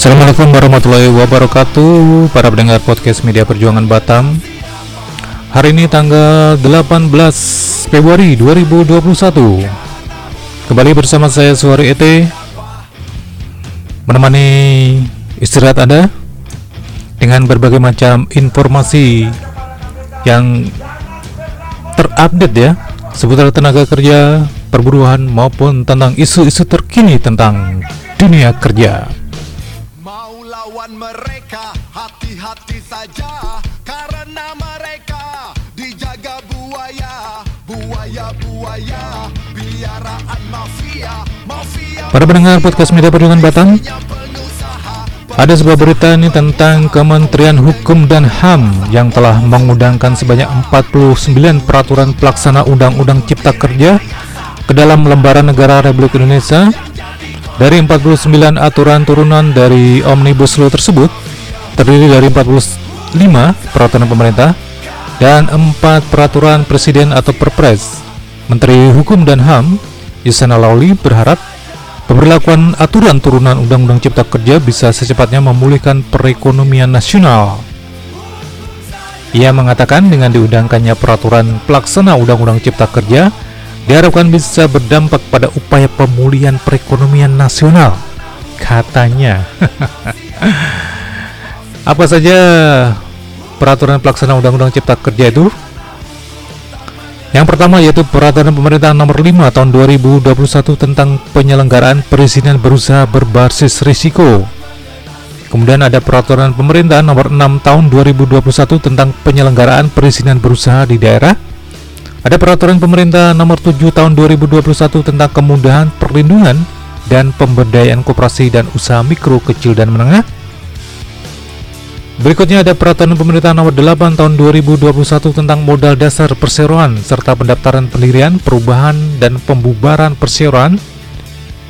Assalamualaikum warahmatullahi wabarakatuh Para pendengar podcast media perjuangan Batam. Hari ini tanggal 18 Februari 2021 Kembali bersama saya Suari ET Menemani istirahat Anda Dengan berbagai macam informasi Yang terupdate ya Seputar tenaga kerja, perburuan maupun tentang isu-isu terkini tentang dunia kerja Para pendengar podcast media perjuangan Batam ada sebuah berita ini tentang Kementerian Hukum dan HAM yang telah mengundangkan sebanyak 49 peraturan pelaksana Undang-Undang Cipta Kerja ke dalam lembaran negara Republik Indonesia. Dari 49 aturan turunan dari Omnibus Law tersebut, terdiri dari 45 peraturan pemerintah dan 4 peraturan presiden atau perpres. Menteri Hukum dan HAM, Yusana Lawli berharap pemberlakuan aturan turunan Undang-Undang Cipta Kerja bisa secepatnya memulihkan perekonomian nasional. Ia mengatakan dengan diundangkannya peraturan pelaksana Undang-Undang Cipta Kerja, diharapkan bisa berdampak pada upaya pemulihan perekonomian nasional. Katanya. Apa saja peraturan pelaksana Undang-Undang Cipta Kerja itu? Yang pertama yaitu Peraturan Pemerintah Nomor 5 Tahun 2021 tentang penyelenggaraan perizinan berusaha berbasis risiko. Kemudian ada Peraturan Pemerintah Nomor 6 Tahun 2021 tentang penyelenggaraan perizinan berusaha di daerah ada peraturan pemerintah nomor 7 tahun 2021 tentang kemudahan perlindungan dan pemberdayaan koperasi dan usaha mikro, kecil, dan menengah. Berikutnya ada peraturan pemerintah nomor 8 tahun 2021 tentang modal dasar perseroan serta pendaftaran pendirian, perubahan, dan pembubaran perseroan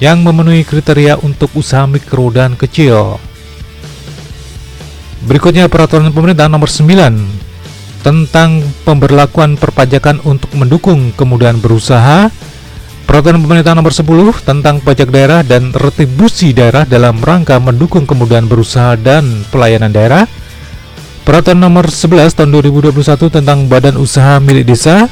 yang memenuhi kriteria untuk usaha mikro dan kecil. Berikutnya peraturan pemerintah nomor 9 tentang pemberlakuan perpajakan untuk mendukung kemudahan berusaha, Peraturan Pemerintah Nomor 10 tentang pajak daerah dan retribusi daerah dalam rangka mendukung kemudahan berusaha dan pelayanan daerah, Peraturan Nomor 11 Tahun 2021 tentang Badan Usaha Milik Desa,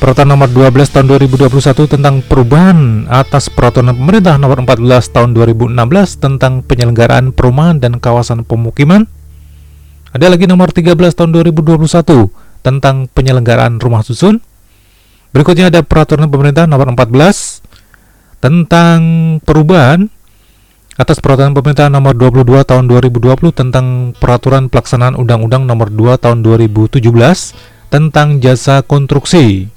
Peraturan Nomor 12 Tahun 2021 tentang perubahan atas Peraturan Pemerintah Nomor 14 Tahun 2016 tentang penyelenggaraan perumahan dan kawasan pemukiman, ada lagi nomor 13 tahun 2021 tentang penyelenggaraan rumah susun. Berikutnya ada peraturan pemerintah nomor 14 tentang perubahan atas peraturan pemerintah nomor 22 tahun 2020 tentang peraturan pelaksanaan undang-undang nomor 2 tahun 2017 tentang jasa konstruksi.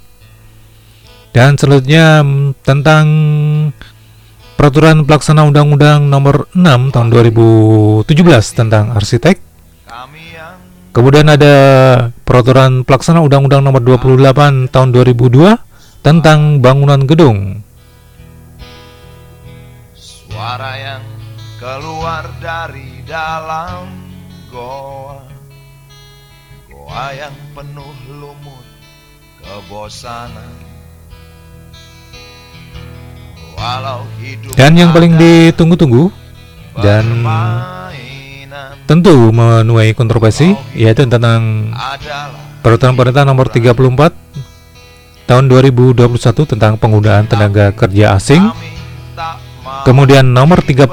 Dan selanjutnya tentang peraturan pelaksana undang-undang nomor 6 tahun 2017 tentang arsitek Kemudian ada peraturan pelaksana Undang-Undang Nomor 28 Tahun 2002 tentang bangunan gedung. Suara yang keluar dari dalam goa. Goa yang penuh lumut kebosanan. Walau hidup Dan yang paling ditunggu-tunggu dan tentu menuai kontroversi yaitu tentang peraturan pemerintah nomor 34 tahun 2021 tentang penggunaan tenaga kerja asing kemudian nomor 35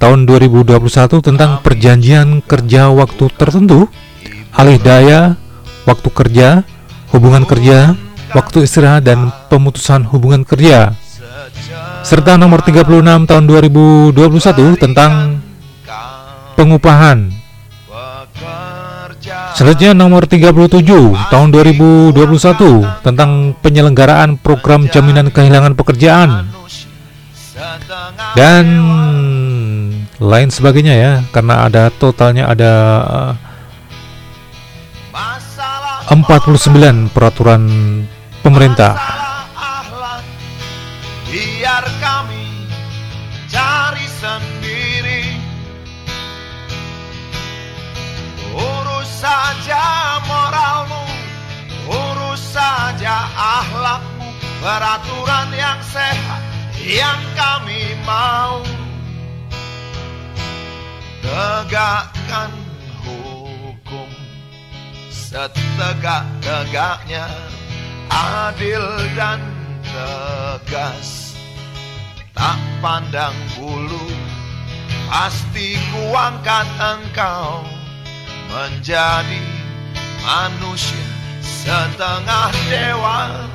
tahun 2021 tentang perjanjian kerja waktu tertentu alih daya waktu kerja hubungan kerja waktu istirahat dan pemutusan hubungan kerja serta nomor 36 tahun 2021 tentang pengupahan. Selanjutnya nomor 37 tahun 2021 tentang penyelenggaraan program jaminan kehilangan pekerjaan dan lain sebagainya ya karena ada totalnya ada 49 peraturan pemerintah. Biar kami cari saja moralmu Urus saja ahlakmu Peraturan yang sehat yang kami mau tegakkan hukum. Setegak-tegaknya adil dan tegas. Tak pandang bulu pasti kuangkat engkau menjadi manusia setengah dewa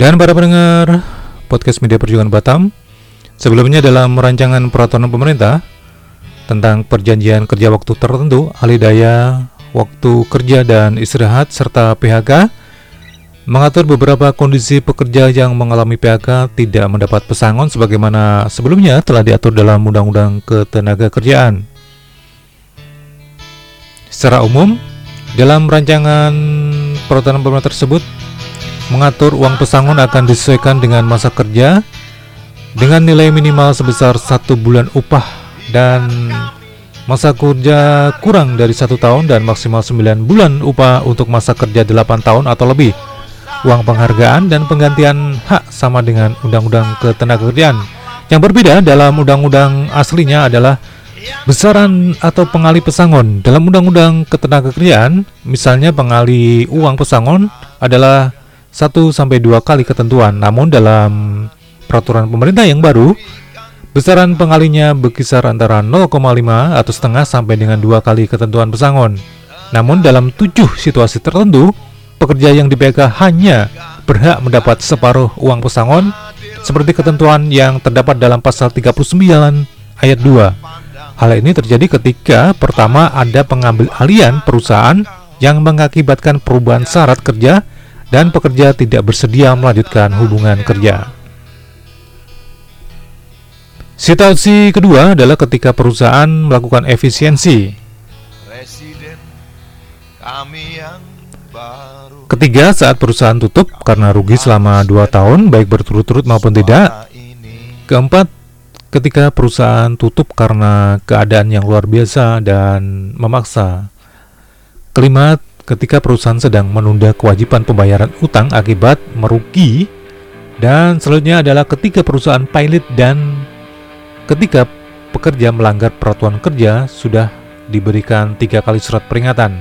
Dan para pendengar podcast Media Perjuangan Batam, sebelumnya dalam rancangan peraturan pemerintah tentang perjanjian kerja waktu tertentu, alih daya, waktu kerja dan istirahat serta PHK mengatur beberapa kondisi pekerja yang mengalami PHK tidak mendapat pesangon sebagaimana sebelumnya telah diatur dalam Undang-Undang Ketenagakerjaan. Secara umum, dalam rancangan peraturan pemerintah tersebut mengatur uang pesangon akan disesuaikan dengan masa kerja dengan nilai minimal sebesar satu bulan upah dan masa kerja kurang dari satu tahun dan maksimal 9 bulan upah untuk masa kerja 8 tahun atau lebih. Uang penghargaan dan penggantian hak sama dengan Undang-Undang Ketenagakerjaan. Yang berbeda dalam undang-undang aslinya adalah besaran atau pengali pesangon. Dalam Undang-Undang Ketenagakerjaan, misalnya pengali uang pesangon adalah 1 sampai 2 kali ketentuan. Namun dalam peraturan pemerintah yang baru, besaran pengalinya berkisar antara 0,5 atau setengah sampai dengan 2 kali ketentuan pesangon. Namun dalam 7 situasi tertentu, pekerja yang di PHK hanya berhak mendapat separuh uang pesangon seperti ketentuan yang terdapat dalam pasal 39 ayat 2. Hal ini terjadi ketika pertama ada pengambil alian perusahaan yang mengakibatkan perubahan syarat kerja dan pekerja tidak bersedia melanjutkan hubungan kerja. Situasi kedua adalah ketika perusahaan melakukan efisiensi. Ketiga, saat perusahaan tutup karena rugi selama 2 tahun, baik berturut-turut maupun tidak. Keempat, ketika perusahaan tutup karena keadaan yang luar biasa dan memaksa. Kelima, ketika perusahaan sedang menunda kewajiban pembayaran utang akibat merugi. Dan selanjutnya adalah ketika perusahaan pilot dan ketika pekerja melanggar peraturan kerja sudah diberikan tiga kali surat peringatan.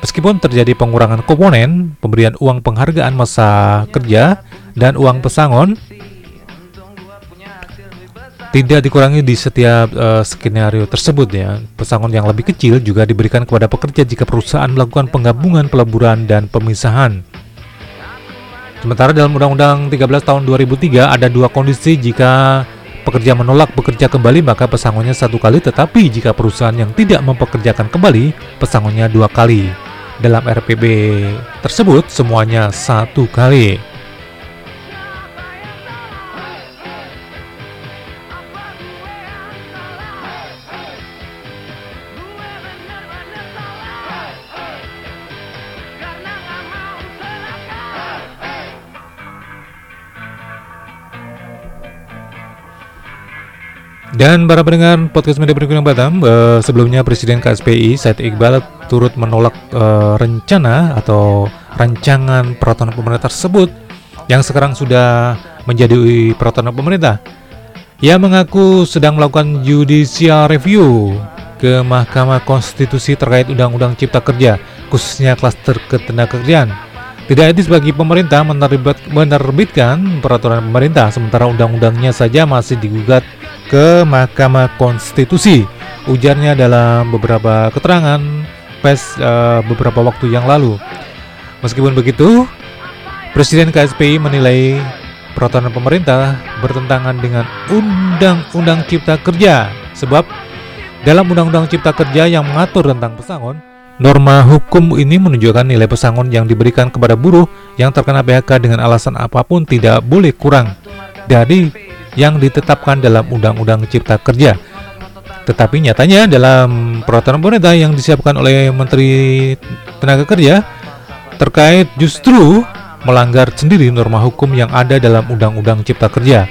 Meskipun terjadi pengurangan komponen, pemberian uang penghargaan masa kerja, dan uang pesangon, tidak dikurangi di setiap eh, skenario tersebut ya. Pesangon yang lebih kecil juga diberikan kepada pekerja jika perusahaan melakukan penggabungan peleburan dan pemisahan. Sementara dalam Undang-Undang 13 tahun 2003 ada dua kondisi jika pekerja menolak bekerja kembali maka pesangonnya satu kali tetapi jika perusahaan yang tidak mempekerjakan kembali pesangonnya dua kali. Dalam RPB tersebut semuanya satu kali. Dan para pendengar podcast media berikut Batam, eh, sebelumnya Presiden KSPI Said Iqbal turut menolak eh, rencana atau rancangan peraturan pemerintah tersebut yang sekarang sudah menjadi peraturan pemerintah. Ia mengaku sedang melakukan judicial review ke Mahkamah Konstitusi terkait Undang-Undang Cipta Kerja, khususnya klaster ketenagakerjaan. Tidak etis bagi pemerintah menerbit- menerbitkan peraturan pemerintah sementara undang-undangnya saja masih digugat ke Mahkamah Konstitusi. Ujarnya dalam beberapa keterangan pers eh, beberapa waktu yang lalu. Meskipun begitu, Presiden KSPI menilai peraturan pemerintah bertentangan dengan Undang-Undang Cipta Kerja sebab dalam Undang-Undang Cipta Kerja yang mengatur tentang pesangon, norma hukum ini menunjukkan nilai pesangon yang diberikan kepada buruh yang terkena PHK dengan alasan apa pun tidak boleh kurang dari yang ditetapkan dalam Undang-Undang Cipta Kerja. Tetapi nyatanya dalam peraturan pemerintah yang disiapkan oleh Menteri Tenaga Kerja terkait justru melanggar sendiri norma hukum yang ada dalam Undang-Undang Cipta Kerja.